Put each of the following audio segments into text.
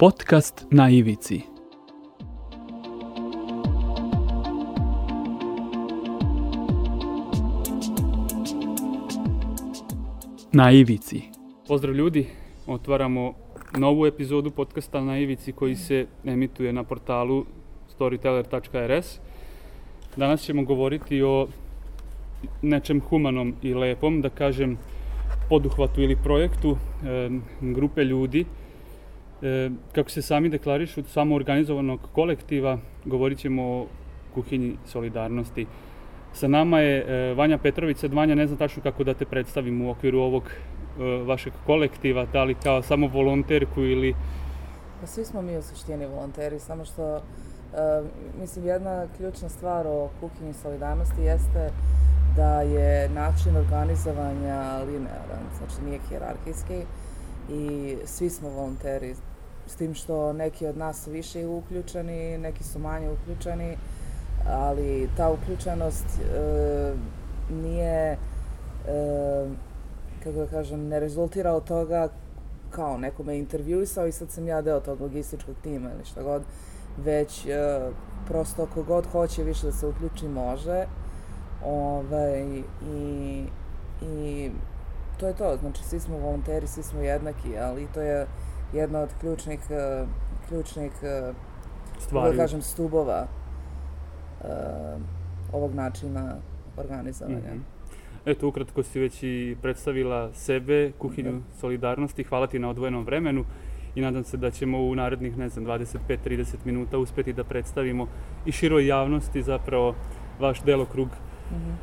Podcast na ivici. Na ivici. Pozdrav ljudi, otvaramo novu epizodu podcasta na ivici koji se emituje na portalu storyteller.rs. Danas ćemo govoriti o nečem humanom i lepom, da kažem poduhvatu ili projektu e, grupe ljudi E, kako se sami deklarišu, samo organizovanog kolektiva, govorit ćemo o kuhinji solidarnosti. Sa nama je e, Vanja Petrović, sad Vanja ne znam tačno kako da te predstavim u okviru ovog e, vašeg kolektiva, da li kao samo volonterku ili... Pa svi smo mi u suštini volonteri, samo što e, mislim jedna ključna stvar o kuhinji solidarnosti jeste da je način organizovanja linearan, znači nije hjerarhijski i svi smo volonteri s tim što neki od nas su više uključeni, neki su manje uključeni, ali ta uključenost e, nije, e, kako da kažem, ne rezultira od toga kao neko me intervjuisao i sad sam ja deo tog logističkog tima ili šta god, već e, prosto kogod hoće više da se uključi može. Ovaj, i, I to je to, znači svi smo volonteri, svi smo jednaki, ali to je jedna od ključnih, uh, ključnih uh, stvari. da kažem, stubova uh, ovog načina organizovanja. Mm -hmm. Eto, ukratko si već i predstavila sebe, kuhinju da. solidarnosti. Hvala ti na odvojenom vremenu i nadam se da ćemo u narednih, ne znam, 25-30 minuta uspeti da predstavimo i široj javnosti zapravo vaš delokrug. Mm -hmm.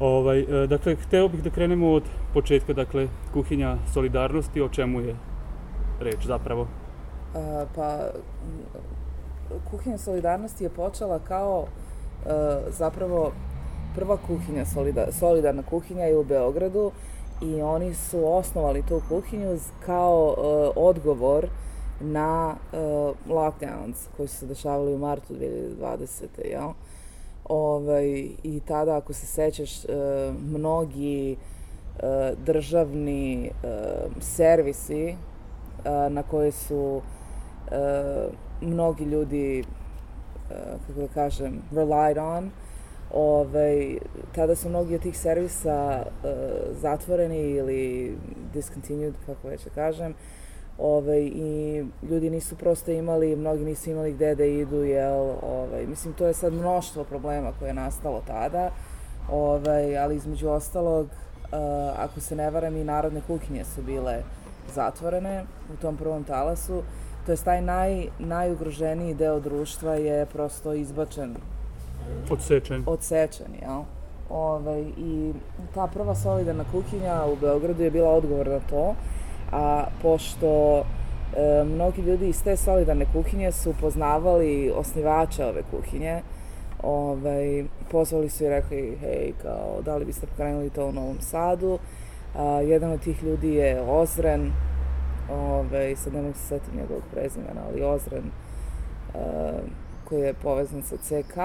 Ovaj, dakle, hteo bih da krenemo od početka, dakle, kuhinja solidarnosti, o čemu je reč zapravo? A, pa, kuhinja solidarnosti je počela kao a, zapravo prva kuhinja, solida, solidarna kuhinja je u Beogradu i oni su osnovali tu kuhinju kao a, odgovor na uh, lockdowns koji su se dešavali u martu 2020. Jel? Ovaj, I tada, ako se sećaš, uh, mnogi uh, državni uh, servisi na koje su mnogi ljudi, kako da kažem, relied on. Ovaj, tada su mnogi od tih servisa zatvoreni ili discontinued, kako već da kažem. Ovaj, I ljudi nisu prosto imali, mnogi nisu imali gde da idu, jel, ovaj, mislim, to je sad mnoštvo problema koje je nastalo tada, ove, ali između ostalog, uh, ako se ne varam, i narodne kuhinje su bile uh, zatvorene u tom prvom talasu, to je taj naj, najugroženiji deo društva je prosto izbačen. Odsečen. Odsečen, jel? Ove, I ta prva solidarna kuhinja u Beogradu je bila odgovor na to, a pošto e, mnogi ljudi iz te solidarne kuhinje su poznavali osnivača ove kuhinje, ovaj, pozvali su i rekli, hej, kao, da li biste pokrenuli to u Novom Sadu, A, jedan od tih ljudi je Ozren, ove, sad ne mogu se setiti njegovog prezimena, ali Ozren, a, koji je povezan sa CK.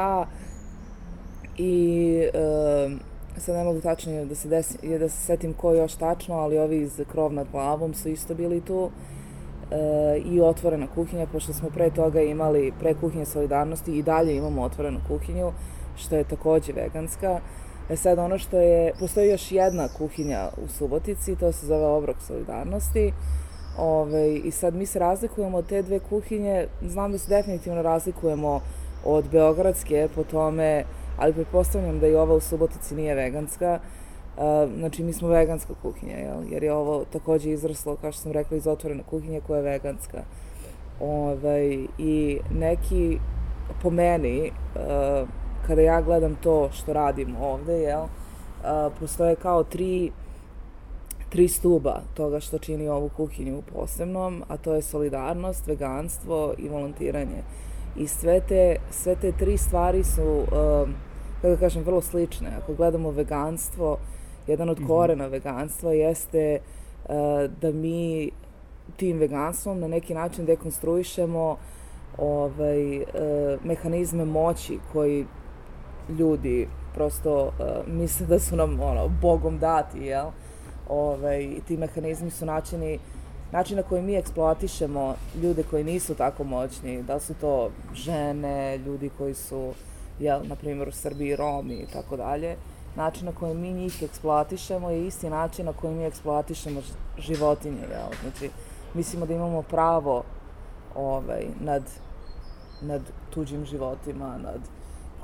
I a, sad ne mogu tačno da se, desi, da se setim ko još tačno, ali ovi iz Krov nad glavom su isto bili tu. E, i otvorena kuhinja, pošto smo pre toga imali, pre kuhinje solidarnosti i dalje imamo otvorenu kuhinju, što je takođe veganska. E sad ono što je, postoji još jedna kuhinja u Subotici, to se zove Obrok solidarnosti. Ove, I sad mi se razlikujemo od te dve kuhinje, znam da se definitivno razlikujemo od Beogradske po tome, ali pretpostavljam da i ova u Subotici nije veganska. Uh, znači, mi smo veganska kuhinja, jel? jer je ovo takođe izraslo, kao što sam rekla, iz otvorene kuhinje koja je veganska. Ove, I neki, po meni, uh, kada ja gledam to što radim ovde, jel, a, postoje kao tri, tri stuba toga što čini ovu kuhinju posebnom, a to je solidarnost, veganstvo i volontiranje. I sve te, sve te tri stvari su, kako da kažem, vrlo slične. Ako gledamo veganstvo, jedan od mhm. korena veganstva jeste da mi tim veganstvom na neki način dekonstruišemo ovaj, e, mehanizme moći koji ljudi prosto uh, misle da su nam ono, bogom dati, jel? Ove, ovaj, ti mehanizmi su načini način na koji mi eksploatišemo ljude koji nisu tako moćni, da su to žene, ljudi koji su, jel, na primjer u Srbiji Romi i tako dalje, način na koji mi njih eksploatišemo je isti način na koji mi eksploatišemo životinje, jel? Znači, mislimo da imamo pravo ovaj, nad, nad tuđim životima, nad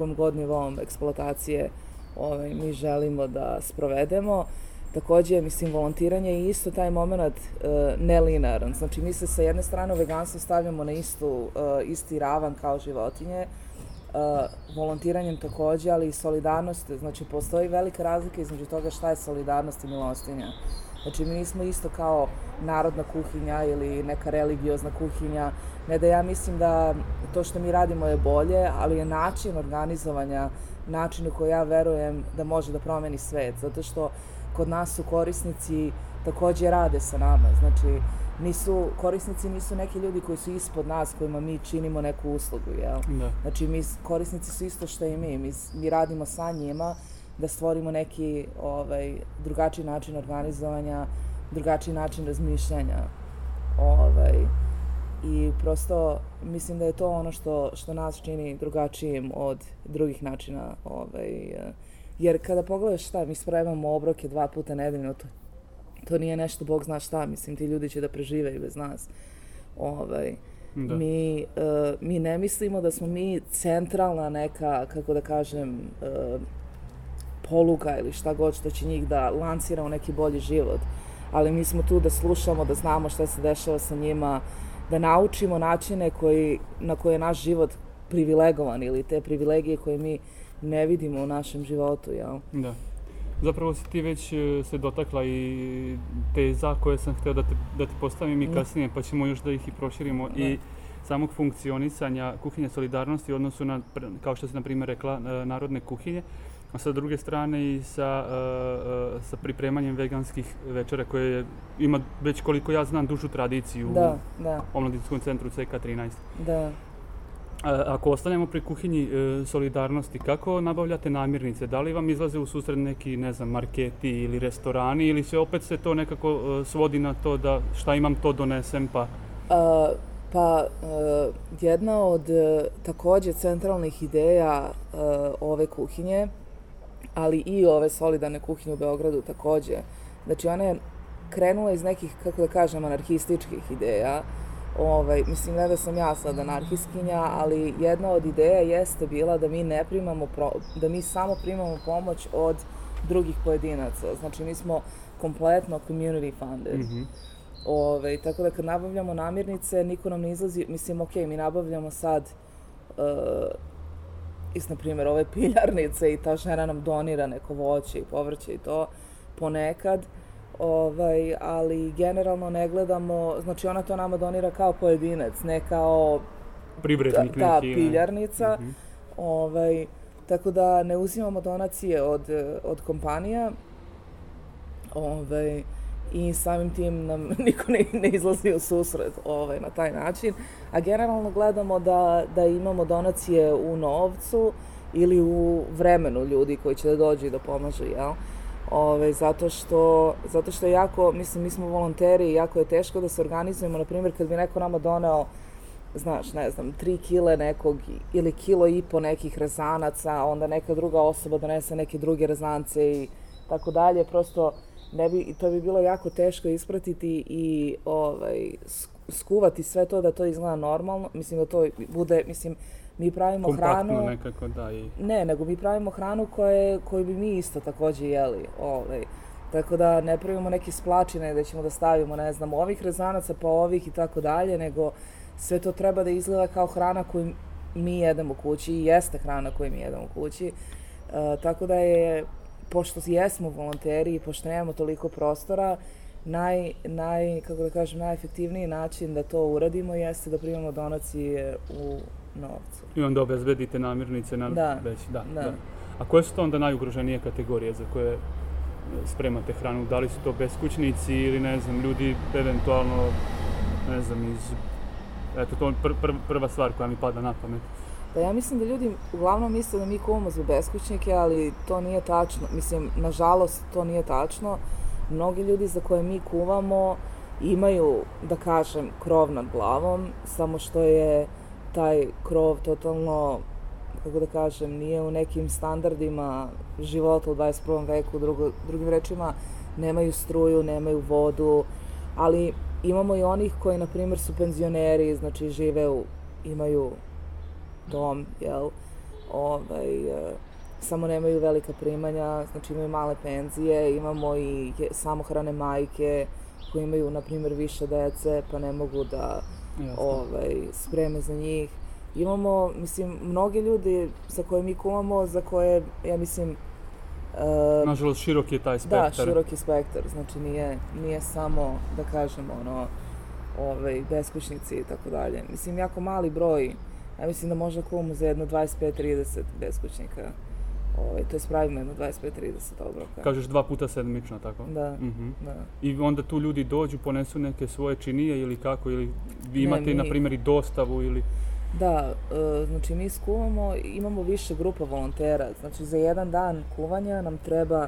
kom god nivom eksploatacije ovaj, mi želimo da sprovedemo. Takođe, mislim, volontiranje je isto taj moment uh, nelinaran. Znači, mi se sa jedne strane u veganstvu stavljamo na istu, uh, isti ravan kao životinje, uh, volontiranjem takođe, ali i solidarnost. Znači, postoji velika razlika između toga šta je solidarnost i milostinja. Znači, mi nismo isto kao narodna kuhinja ili neka religiozna kuhinja. Ne da ja mislim da to što mi radimo je bolje, ali je način organizovanja, način u koji ja verujem da može da promeni svet. Zato što kod nas su korisnici takođe rade sa nama. Znači, nisu, korisnici nisu neki ljudi koji su ispod nas, kojima mi činimo neku uslugu, jel? Da. Znači, mi, korisnici su isto što i mi. Mi, mi radimo sa njima da stvorimo neki ovaj, drugačiji način organizovanja, drugačiji način razmišljanja. Ovaj, I prosto mislim da je to ono što, što nas čini drugačijim od drugih načina. Ovaj, jer kada pogledaš šta, mi spremamo obroke dva puta nedeljno, to, to nije nešto, Bog zna šta, mislim, ti ljudi će da prežive i bez nas. Ovaj, Da. Mi, uh, mi ne mislimo da smo mi centralna neka, kako da kažem, uh, poluga ili šta god što će njih da lansira u neki bolji život. Ali mi smo tu da slušamo, da znamo šta se dešava sa njima, da naučimo načine koji, na koje je naš život privilegovan ili te privilegije koje mi ne vidimo u našem životu, jel? Da. Zapravo si ti već e, se dotakla i teza koje sam hteo da, te, da ti postavim i Da. kasnije, pa ćemo još da ih i proširimo. Da. I samog funkcionisanja kuhinje solidarnosti u odnosu na, kao što si na primjer rekla, e, narodne kuhinje, a sa druge strane i sa, e, e, sa pripremanjem veganskih večera koje je- ima već koliko ja znam dužu tradiciju Da, da, u omladinskom centru CK13. da. A, ako ostanemo pri kuhinji e, solidarnosti, kako nabavljate namirnice? Da li vam izlaze u susret neki, ne znam, marketi ili restorani ili se opet se to nekako e, svodi na to da šta imam to donesem pa... A, pa, e, jedna od e, takođe centralnih ideja e, ove kuhinje, ali i ove solidarne kuhinje u Beogradu takođe, znači ona je krenula iz nekih, kako da kažem, anarhističkih ideja, Ovaj, mislim, ne da sam ja sad anarhistkinja, ali jedna od ideja jeste bila da mi ne primamo, pro, da mi samo primamo pomoć od drugih pojedinaca. Znači, mi smo kompletno community funded. Mhm. Ove, tako da kad nabavljamo namirnice, niko nam ne izlazi, mislim, ok, mi nabavljamo sad uh, iz, na primjer, ove piljarnice i ta žena nam donira neko voće i povrće i to ponekad, ovaj, ali generalno ne gledamo, znači ona to nama donira kao pojedinac, ne kao ta, Privrednik ta neki. ne? piljarnica. Mhm. Ovaj, tako da ne uzimamo donacije od, od kompanija ovaj, i samim tim nam niko ne, ne izlazi u susret ovaj, na taj način. A generalno gledamo da, da imamo donacije u novcu ili u vremenu ljudi koji će da dođu i da pomažu, jel? Ove, zato, što, zato što je jako, mislim, mi smo volonteri i jako je teško da se organizujemo. Na primjer, kad bi neko nama doneo znaš, ne znam, tri kile nekog ili kilo i po nekih rezanaca, onda neka druga osoba donese neke druge rezance i tako dalje, prosto ne bi, to bi bilo jako teško ispratiti i ovaj, sk- skuvati sve to da to izgleda normalno, mislim da to bude, mislim, mi pravimo Kompaktno hranu, nekako, da. I... ne, nego mi pravimo hranu koje, koju bi mi isto takođe jeli, ovaj. Tako da ne pravimo neke splačine da ćemo da stavimo, ne znam, ovih rezanaca pa ovih i tako dalje, nego sve to treba da izgleda kao hrana koju mi jedemo kući i jeste hrana koju mi jedemo kući. E, tako da je, pošto jesmo volonteri i pošto nemamo toliko prostora, naj, naj, kako da kažem, najefektivniji način da to uradimo jeste da primamo donacije u novcu. I onda obezbedite namirnice na Da, već, da, da. da. A koje su to onda najugroženije kategorije za koje spremate hranu? Da li su to beskućnici ili ne znam, ljudi eventualno, ne znam, iz... Eto, to je pr pr prva stvar koja mi pada na pamet. Pa ja mislim da ljudi uglavnom misle da mi kuvamo za beskućnike, ali to nije tačno. Mislim, nažalost, to nije tačno. Mnogi ljudi za koje mi kuvamo imaju, da kažem, krov nad glavom, samo što je taj krov totalno, kako da kažem, nije u nekim standardima života u 21. veku, drugo, drugim rečima, nemaju struju, nemaju vodu, ali imamo i onih koji, na primjer, su penzioneri, znači žive u, imaju dom, jel, ovaj, e, samo nemaju velika primanja, znači imaju male penzije, imamo i samohrane majke koji imaju, na primjer, više dece, pa ne mogu da ovaj, spreme za njih. Imamo, mislim, mnogi ljudi sa koje mi kumamo, za koje, ja mislim, Uh, Nažalost, širok je taj spektar. Da, širok je spektar, znači nije, nije samo, da kažemo, ono, ovaj, beskućnici i tako dalje. Mislim, jako mali broj, ja mislim da možda kumamo za jedno 25-30 beskućnika. Ovaj, to je spravimo jedno 25-30 obroka. Kažeš dva puta sedmično, tako? Da, uh mhm. -huh. da. I onda tu ljudi dođu, ponesu neke svoje činije ili kako, ili vi imate, ne, mi... na primjer, i dostavu ili... Da, e, znači mi skuvamo, imamo više grupa volontera, znači za jedan dan kuvanja nam treba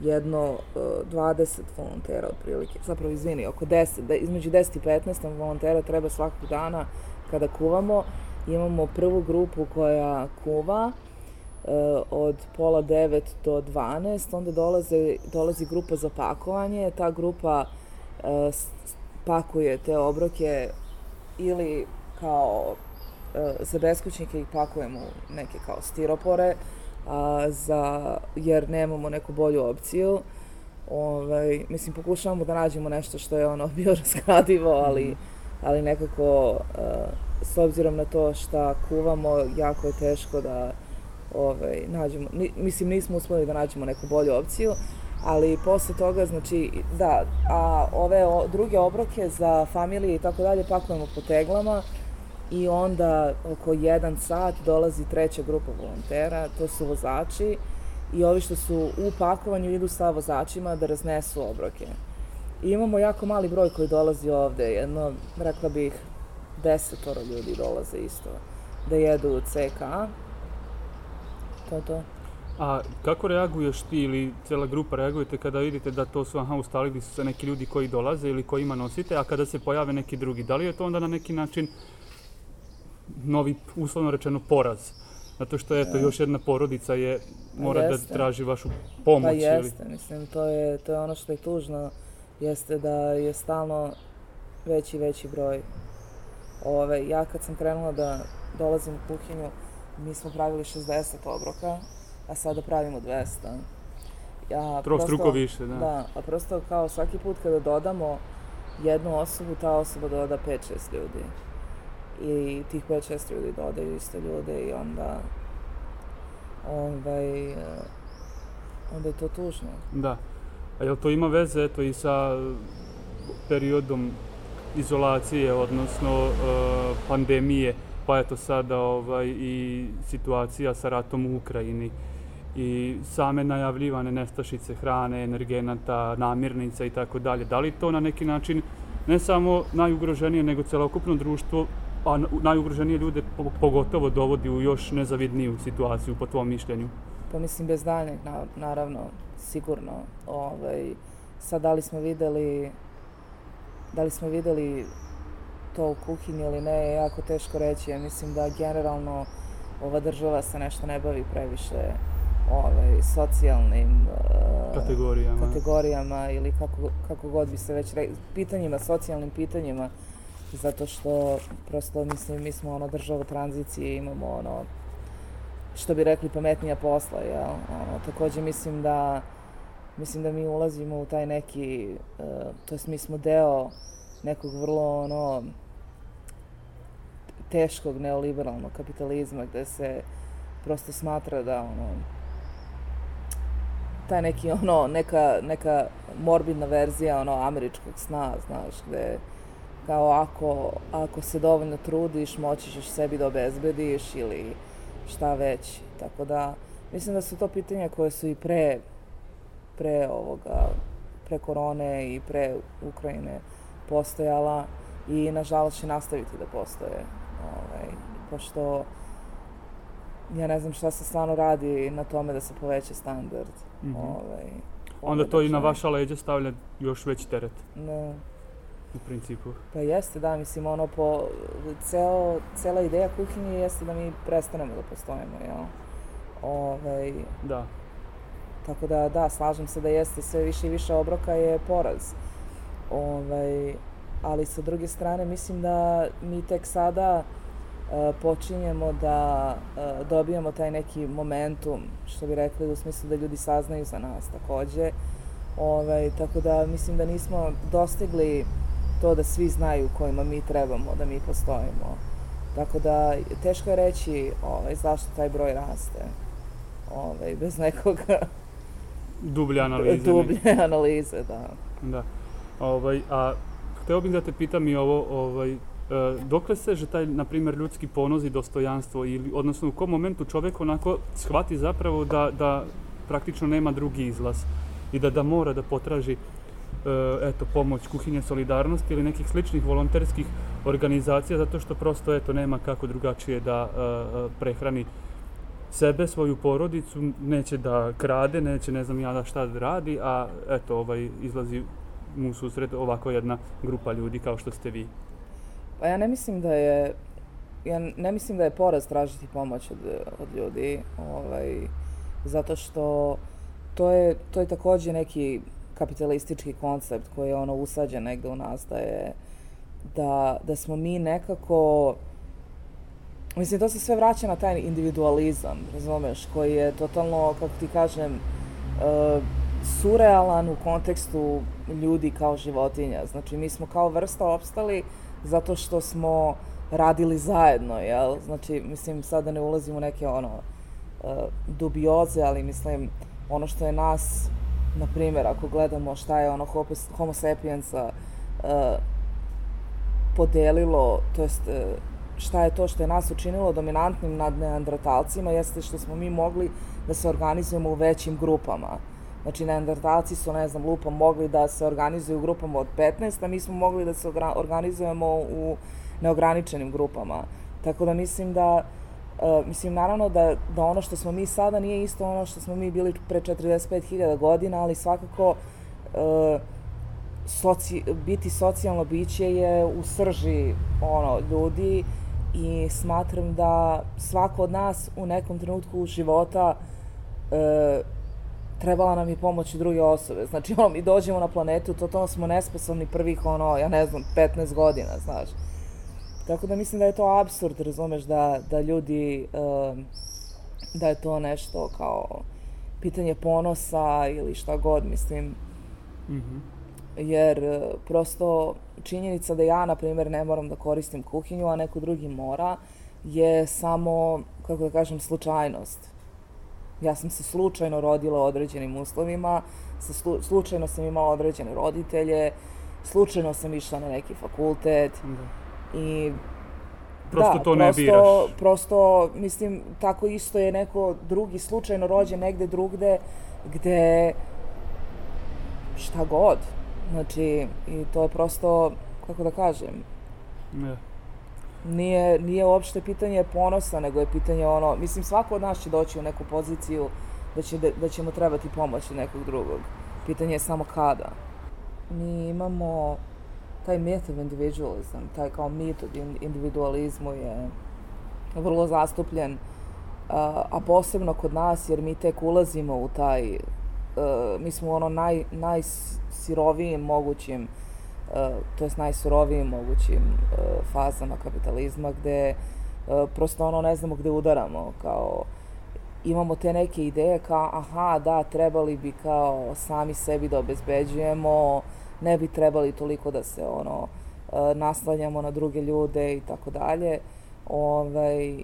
jedno 20 e, volontera otprilike, zapravo izvini, oko 10, da, između 10 i 15 nam volontera treba svakog dana kada kuvamo. Imamo prvu grupu koja kuva e, od pola 9 do 12, onda dolaze, dolazi grupa za pakovanje, ta grupa pakuje te obroke ili kao E, za beskućnike ih pakujemo neke kao stiropore, a, za, jer nemamo neku bolju opciju. Ovaj, mislim, pokušavamo da nađemo nešto što je ono bio razgradivo, ali, mhm. Ali nekako, a, e, s obzirom na to šta kuvamo, jako je teško da ovaj, nađemo, ni, mislim, nismo uspeli da nađemo neku bolju opciju, ali posle toga, znači, da, a ove o, druge obroke za familije i tako dalje pakujemo po teglama, i onda oko jedan sat dolazi treća grupa volontera, to su vozači i ovi što su u pakovanju idu sa vozačima da raznesu obroke. I imamo jako mali broj koji dolazi ovde, jedno, rekla bih, desetoro ljudi dolaze isto da jedu u CK. To je to. A kako reaguješ ti ili cela grupa reagujete kada vidite da to su, aha, ustalili su se neki ljudi koji dolaze ili koji ima nosite, a kada se pojave neki drugi, da li je to onda na neki način novi, uslovno rečeno, poraz. Zato što, eto, još jedna porodica je, mora da traži vašu pomoć. Pa jeste, ili... mislim, to je, to je ono što je tužno, jeste da je stalno veći veći broj. Ove, ja kad sam krenula da dolazim u kuhinju, mi smo pravili 60 obroka, a sada pravimo 200. Ja Trostruko više, da. Da, a prosto kao svaki put kada dodamo jednu osobu, ta osoba doda 5-6 ljudi i tih 5-6 ljudi dodaju isto ljude i onda ovaj, eh, onda je to tužno. Da. A jel to ima veze eto i sa periodom izolacije, odnosno uh, pandemije, pa eto sada ovaj, i situacija sa ratom u Ukrajini i same najavljivane nestašice hrane, energenata, namirnica i tako dalje. Da li to na neki način ne samo najugroženije, nego celokupno društvo pa najugroženije ljude pogotovo dovodi u još nezavidniju situaciju po tvom mišljenju? Pa mislim bez daljnjeg, naravno, sigurno. Ovaj, sad da li smo videli da li smo videli to u kuhinji ili ne, je jako teško reći. Ja mislim da generalno ova država se nešto ne bavi previše ovaj, socijalnim uh, kategorijama. kategorijama ili kako, kako god bi se već rekli, pitanjima, socijalnim pitanjima zato što prosto mislim mi smo ono država tranzicije imamo ono što bi rekli pametnija posla ja ono takođe mislim da mislim da mi ulazimo u taj neki uh, to jest mi smo deo nekog vrlo ono teškog neoliberalnog kapitalizma gde se prosto smatra da ono taj neki ono neka neka morbidna verzija ono američkog sna znaš gde kao ako, ako se dovoljno trudiš, moći ćeš sebi da obezbediš ili šta već. Tako da, mislim da su to pitanja koje su i pre, pre ovoga, pre korone i pre Ukrajine postojala i nažalost će nastaviti da postoje. Ovaj, pošto ja ne znam šta se stvarno radi na tome da se poveća standard. Mm -hmm. ovaj, Onda to i na vaša leđa stavlja još veći teret. Ne. U principu. Pa jeste, da, mislim, ono, po, ceo, cela ideja kuhinje jeste da mi prestanemo da postojimo, jel? Ovaj, Da. tako da, da, slažem se da jeste sve više i više obroka je poraz. Ovaj, ali sa druge strane, mislim da mi tek sada e, počinjemo da e, dobijamo taj neki momentum, što bi rekli, u smislu da ljudi saznaju za nas takođe. Ovaj, tako da mislim da nismo dostigli to da svi znaju kojima mi trebamo, da mi postojimo. Tako da teško je reći ovaj, zašto taj broj raste. Ovaj, bez nekog Dublje analize. dublje analize, da. Da. Ovaj, a hteo bih da te pitam i ovo, ovaj, e, dokle seže taj, na primjer, ljudski ponos i dostojanstvo, ili, odnosno u kom momentu čovek onako shvati zapravo da, da praktično nema drugi izlaz i da, da mora da potraži eto, pomoć kuhinje solidarnosti ili nekih sličnih volonterskih organizacija zato što prosto eto nema kako drugačije da e, e, prehrani sebe, svoju porodicu, neće da krade, neće ne znam ja da šta da radi, a eto ovaj izlazi mu susret ovako jedna grupa ljudi kao što ste vi. Pa ja ne mislim da je ja ne mislim da je poraz tražiti pomoć od, od ljudi, ovaj, zato što to je, to je takođe neki kapitalistički koncept koji je ono usađen negde u nas da je da, da smo mi nekako Mislim, to se sve vraća na taj individualizam, razumeš, koji je totalno, kako ti kažem, uh, surrealan u kontekstu ljudi kao životinja. Znači, mi smo kao vrsta opstali zato što smo radili zajedno, jel? Znači, mislim, sada ne ulazim u neke, ono, uh, dubioze, ali mislim, ono što je nas, na primjer, ako gledamo šta je ono homo sapiensa uh, podelilo, to jest uh, šta je to što je nas učinilo dominantnim nad neandertalcima, jeste što smo mi mogli da se organizujemo u većim grupama. Znači, neandertalci su, ne znam, lupom mogli da se organizuju u grupama od 15, a mi smo mogli da se organizujemo u neograničenim grupama. Tako da mislim da, uh, mislim, naravno da, da ono što smo mi sada nije isto ono što smo mi bili pre 45.000 godina, ali svakako uh, soci, biti socijalno biće je u srži ono, ljudi i smatram da svako od nas u nekom trenutku života e, trebala nam je pomoć druge osobe. Znači, ono, mi dođemo na planetu, totalno smo nesposobni prvih, ono, ja ne znam, 15 godina, znaš. Tako da mislim da je to absurd, razumeš, da, da ljudi, e, da je to nešto kao pitanje ponosa ili šta god, mislim. Mm -hmm. Jer e, prosto činjenica da ja, na primjer, ne moram da koristim kuhinju, a neko drugi mora, je samo, kako da kažem, slučajnost. Ja sam se slučajno rodila u određenim uslovima, slu, slučajno sam imala određene roditelje, slučajno sam išla na neki fakultet Da. I Prosto da, to ne prosto, biraš. Prosto, mislim, tako isto je neko drugi slučajno rođen negde drugde gde šta god. Znači, i to je prosto, kako da kažem, Ne. nije, nije uopšte pitanje ponosa, nego je pitanje ono, mislim svako od nas će doći u neku poziciju da, će, da, će mu trebati pomoć od nekog drugog. Pitanje je samo kada. Mi imamo taj myth of individualism, taj kao mit od individualizmu je vrlo zastupljen, a, a posebno kod nas jer mi tek ulazimo u taj, uh, mi smo ono naj, najsirovijim mogućim uh, to jest najsurovijim mogućim uh, fazama kapitalizma gde uh, prosto ono ne znamo gde udaramo kao imamo te neke ideje kao aha da trebali bi kao sami sebi da obezbeđujemo ne bi trebali toliko da se ono uh, naslanjamo na druge ljude i tako dalje ovaj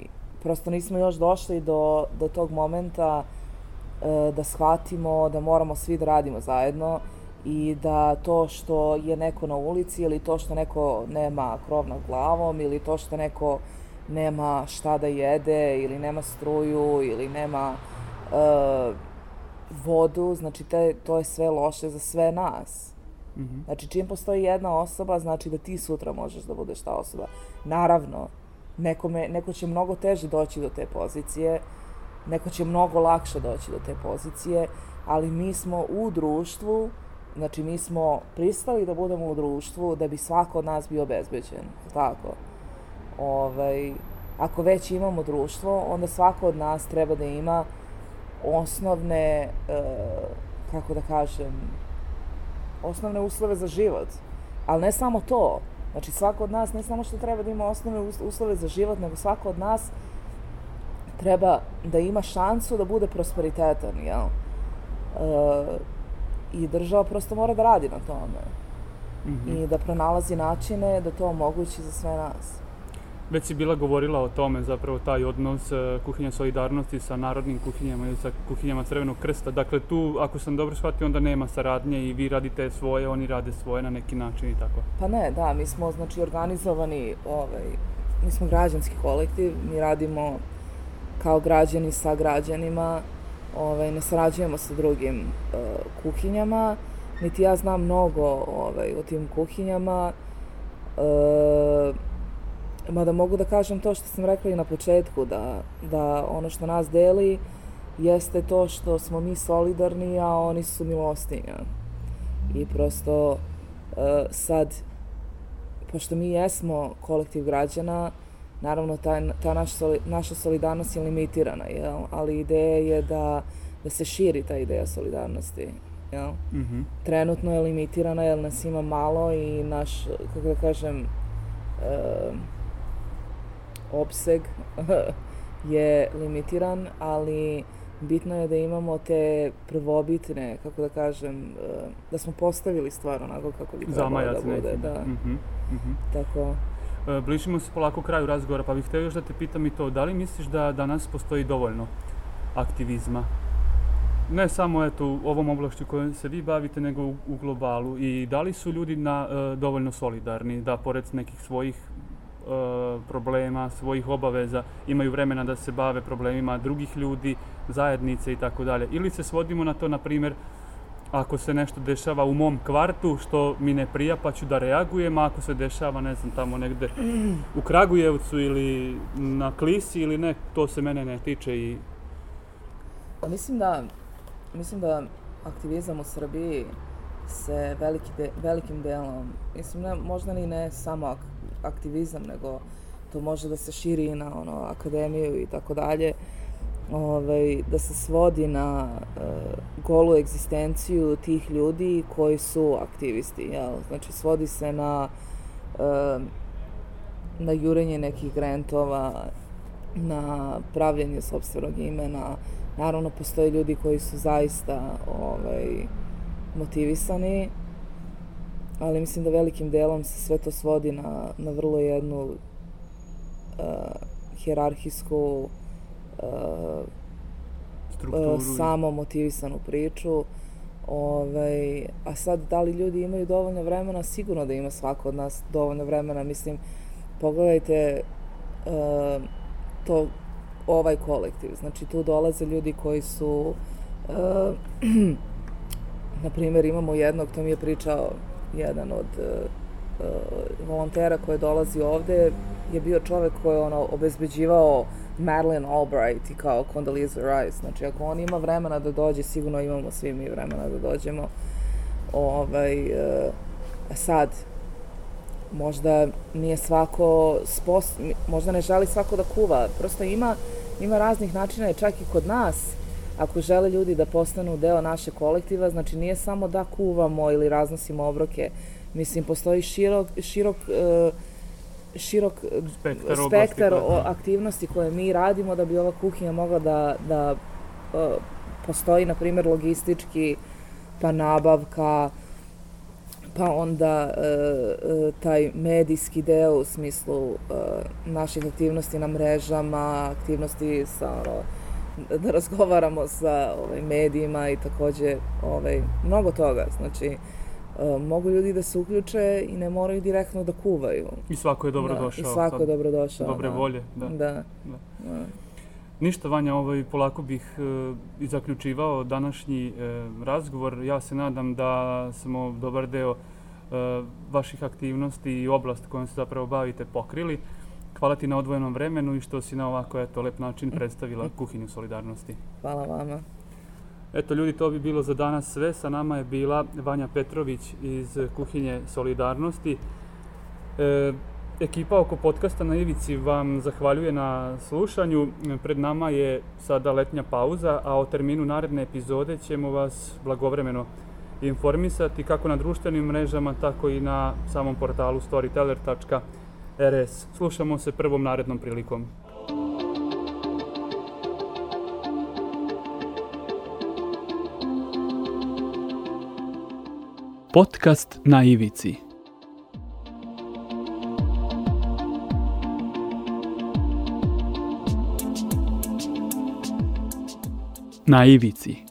prosto nismo još došli do, do tog momenta uh, da shvatimo da moramo svi da radimo zajedno i da to što je neko na ulici ili to što neko nema krov nad glavom ili to što neko nema šta da jede ili nema struju ili nema uh, vodu, znači te, to je sve loše za sve nas. Mm -hmm. Znači čim postoji jedna osoba, znači da ti sutra možeš da budeš ta osoba. Naravno, nekome, neko će mnogo teže doći do te pozicije, neko će mnogo lakše doći do te pozicije, ali mi smo u društvu Znači, mi smo pristali da budemo u društvu da bi svako od nas bio bezbeđen. Tako. Ovaj, ako već imamo društvo, onda svako od nas treba da ima osnovne, e, kako da kažem, osnovne uslove za život. Ali ne samo to. Znači, svako od nas ne samo što treba da ima osnovne uslove za život, nego svako od nas treba da ima šansu da bude prosperitetan, jel? E, I država prosto mora da radi na tome. Mm -hmm. I da pronalazi načine da to omogući za sve nas. Već si bila govorila o tome, zapravo taj odnos e, kuhinja solidarnosti sa narodnim kuhinjama ili sa kuhinjama Crvenog krsta. Dakle, tu, ako sam dobro shvatio, onda nema saradnje i vi radite svoje, oni rade svoje na neki način i tako. Pa ne, da, mi smo, znači, organizovani, ovaj, mi smo građanski kolektiv, mi radimo kao građani sa građanima, ovaj, ne sarađujemo sa drugim uh, kuhinjama, niti ja znam mnogo ovaj, o tim kuhinjama, uh, mada mogu da kažem to što sam rekla i na početku, da, da ono što nas deli jeste to što smo mi solidarni, a oni su milostinja. I prosto uh, sad, pošto mi jesmo kolektiv građana, Naravno, ta, ta naš, naša solidarnost je limitirana, jel? ali ideja je da, da se širi ta ideja solidarnosti. Jel? Mm -hmm. Trenutno je limitirana jer nas ima malo i naš, kako da kažem, uh, opseg je limitiran, ali bitno je da imamo te prvobitne, kako da kažem, uh, da smo postavili stvar onako kako bi trebalo da bude. Da. Mm -hmm. Mm -hmm. Tako, E, bližimo se polako kraju razgovora, pa bih htio još da te pitam i to, da li misliš da danas postoji dovoljno aktivizma? Ne samo eto, u ovom oblašću kojom se vi bavite, nego u, u globalu. I da li su ljudi na, e, dovoljno solidarni, da pored nekih svojih problema, svojih obaveza, imaju vremena da se bave problemima drugih ljudi, zajednice i tako dalje. Ili se svodimo na to, na primjer, ako se nešto dešava u mom kvartu što mi ne prija pa ću da reagujem, a ako se dešava ne znam tamo negde u Kragujevcu ili na Klisi ili ne, to se mene ne tiče i... Pa mislim da, mislim da aktivizam u Srbiji se veliki de, velikim delom, mislim ne, možda ni ne samo aktivizam, nego to može da se širi na ono, akademiju i tako dalje, ovaj, da se svodi na uh, golu egzistenciju tih ljudi koji su aktivisti. Jel? Znači, svodi se na, uh, na jurenje nekih grantova, na pravljenje sobstvenog imena. Naravno, postoje ljudi koji su zaista ovaj, motivisani, ali mislim da velikim delom se sve to svodi na, na vrlo jednu uh, hjerarhijsku uh, samo motivisanu priču. Ovaj, a sad, da li ljudi imaju dovoljno vremena? Sigurno da ima svako od nas dovoljno vremena. Mislim, pogledajte uh, to, ovaj kolektiv. Znači, tu dolaze ljudi koji su, uh, na primjer, imamo jednog, to mi je pričao jedan od uh, volontera koji dolazi ovde, je bio čovek koji je ono, obezbeđivao Madeleine Albright i kao Condoleezza Rice. Znači, ako on ima vremena da dođe, sigurno imamo svi mi vremena da dođemo. Ovaj, uh, sad, možda nije svako spos, možda ne želi svako da kuva. Prosto ima, ima raznih načina i čak i kod nas, ako žele ljudi da postanu deo naše kolektiva, znači nije samo da kuvamo ili raznosimo obroke. Mislim, postoji širok, širok uh, širok spektar, spektar oblasti, da. aktivnosti koje mi radimo da bi ova kuhinja mogla da, da uh, postoji, na primjer, logistički, pa nabavka, pa onda uh, taj medijski deo u smislu uh, naših aktivnosti na mrežama, aktivnosti sa ono, da razgovaramo sa ovaj, medijima i takođe ovaj, mnogo toga. Znači, E, mogu ljudi da se uključe i ne moraju direktno da kuvaju. I svako je dobro da, došao. I svako je dobro došao. Dobre da. volje, da. Da. da. da. Ništa, Vanja, ovaj, polako bih e, i zaključivao današnji e, razgovor. Ja se nadam da smo dobar deo e, vaših aktivnosti i oblast kojom se zapravo bavite pokrili. Hvala ti na odvojenom vremenu i što si na ovako eto, lep način predstavila kuhinju solidarnosti. Hvala vama. Eto ljudi, to bi bilo za danas sve. Sa nama je bila Vanja Petrović iz kuhinje Solidarnosti. E, ekipa oko podcasta na Ivici vam zahvaljuje na slušanju. Pred nama je sada letnja pauza, a o terminu naredne epizode ćemo vas blagovremeno informisati kako na društvenim mrežama, tako i na samom portalu storyteller.rs. Slušamo se prvom narednom prilikom. Podcast na ivici. Na ivici.